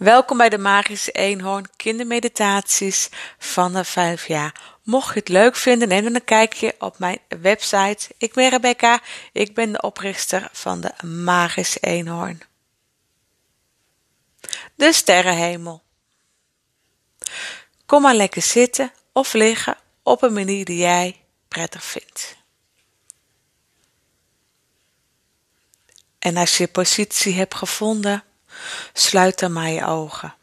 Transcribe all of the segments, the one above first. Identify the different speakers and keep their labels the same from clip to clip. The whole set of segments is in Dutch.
Speaker 1: Welkom bij de Magische Eenhoorn kindermeditaties van de 5 jaar. Mocht je het leuk vinden, neem dan een kijkje op mijn website. Ik ben Rebecca, ik ben de oprichter van de Magische Eenhoorn. De sterrenhemel. Kom maar lekker zitten of liggen op een manier die jij prettig vindt. En als je positie hebt gevonden, sluit dan maar je ogen.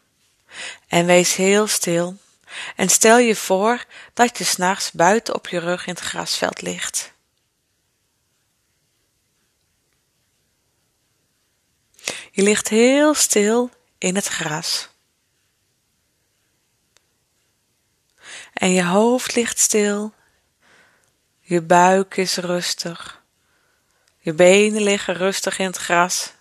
Speaker 1: En wees heel stil en stel je voor dat je s'nachts buiten op je rug in het grasveld ligt. Je ligt heel stil in het gras. En je hoofd ligt stil, je buik is rustig, je benen liggen rustig in het gras.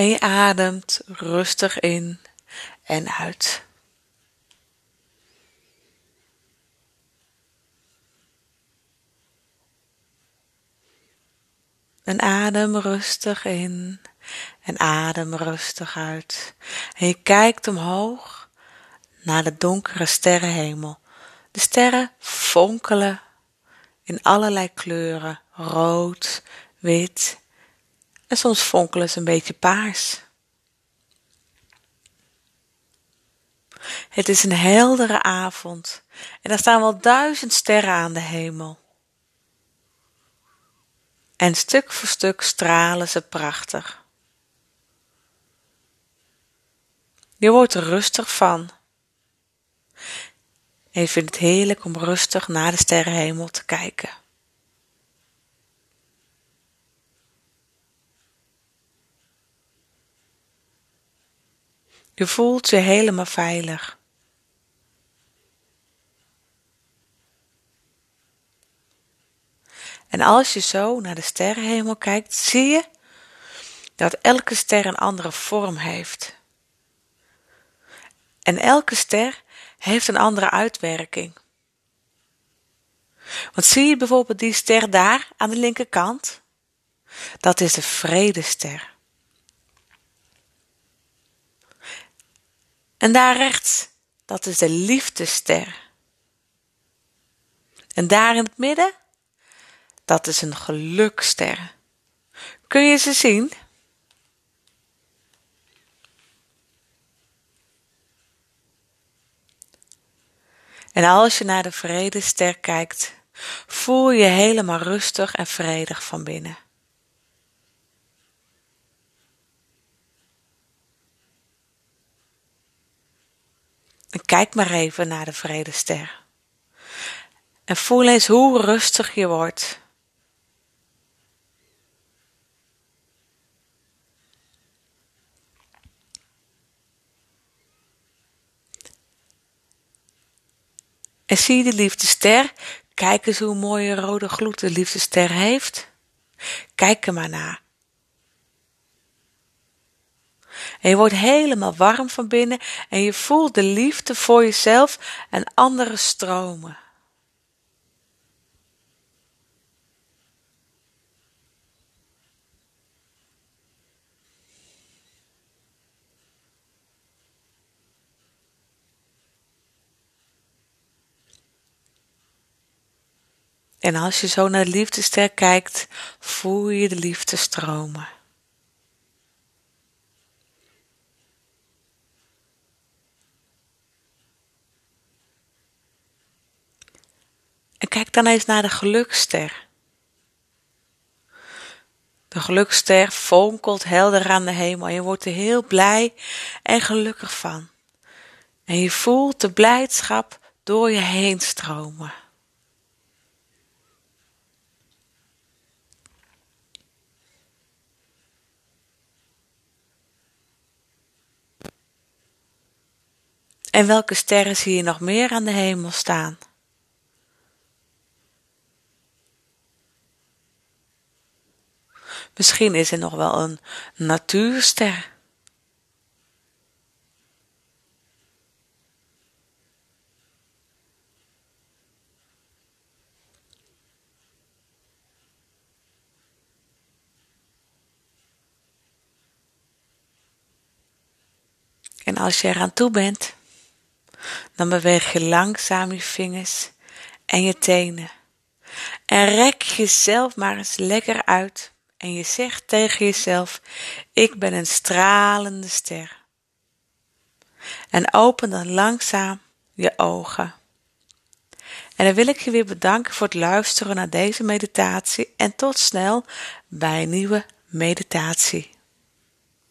Speaker 1: En je ademt rustig in en uit. En adem rustig in en adem rustig uit. En je kijkt omhoog naar de donkere sterrenhemel. De sterren fonkelen in allerlei kleuren: rood, wit en soms fonkelen ze een beetje paars. Het is een heldere avond en er staan wel duizend sterren aan de hemel. En stuk voor stuk stralen ze prachtig. Je wordt er rustig van. En je vindt het heerlijk om rustig naar de sterrenhemel te kijken. Je voelt je helemaal veilig. En als je zo naar de sterrenhemel kijkt, zie je dat elke ster een andere vorm heeft. En elke ster heeft een andere uitwerking. Want zie je bijvoorbeeld die ster daar aan de linkerkant? Dat is de vredester. En daar rechts, dat is de liefdester. En daar in het midden, dat is een gelukster. Kun je ze zien? En als je naar de vredester kijkt, voel je helemaal rustig en vredig van binnen. En kijk maar even naar de vredester. En voel eens hoe rustig je wordt. En zie de liefdester? Kijk eens hoe mooie rode gloed de liefdester heeft. Kijk er maar naar. En je wordt helemaal warm van binnen en je voelt de liefde voor jezelf en anderen stromen. En als je zo naar de liefdester kijkt, voel je de liefde stromen. En kijk dan eens naar de gelukster. De gelukster fonkelt helder aan de hemel en je wordt er heel blij en gelukkig van. En je voelt de blijdschap door je heen stromen. En welke sterren zie je nog meer aan de hemel staan? Misschien is er nog wel een natuurster. En als je eraan toe bent, dan beweeg je langzaam je vingers en je tenen. En rek jezelf maar eens lekker uit. En je zegt tegen jezelf: Ik ben een stralende ster. En open dan langzaam je ogen. En dan wil ik je weer bedanken voor het luisteren naar deze meditatie en tot snel bij een nieuwe meditatie.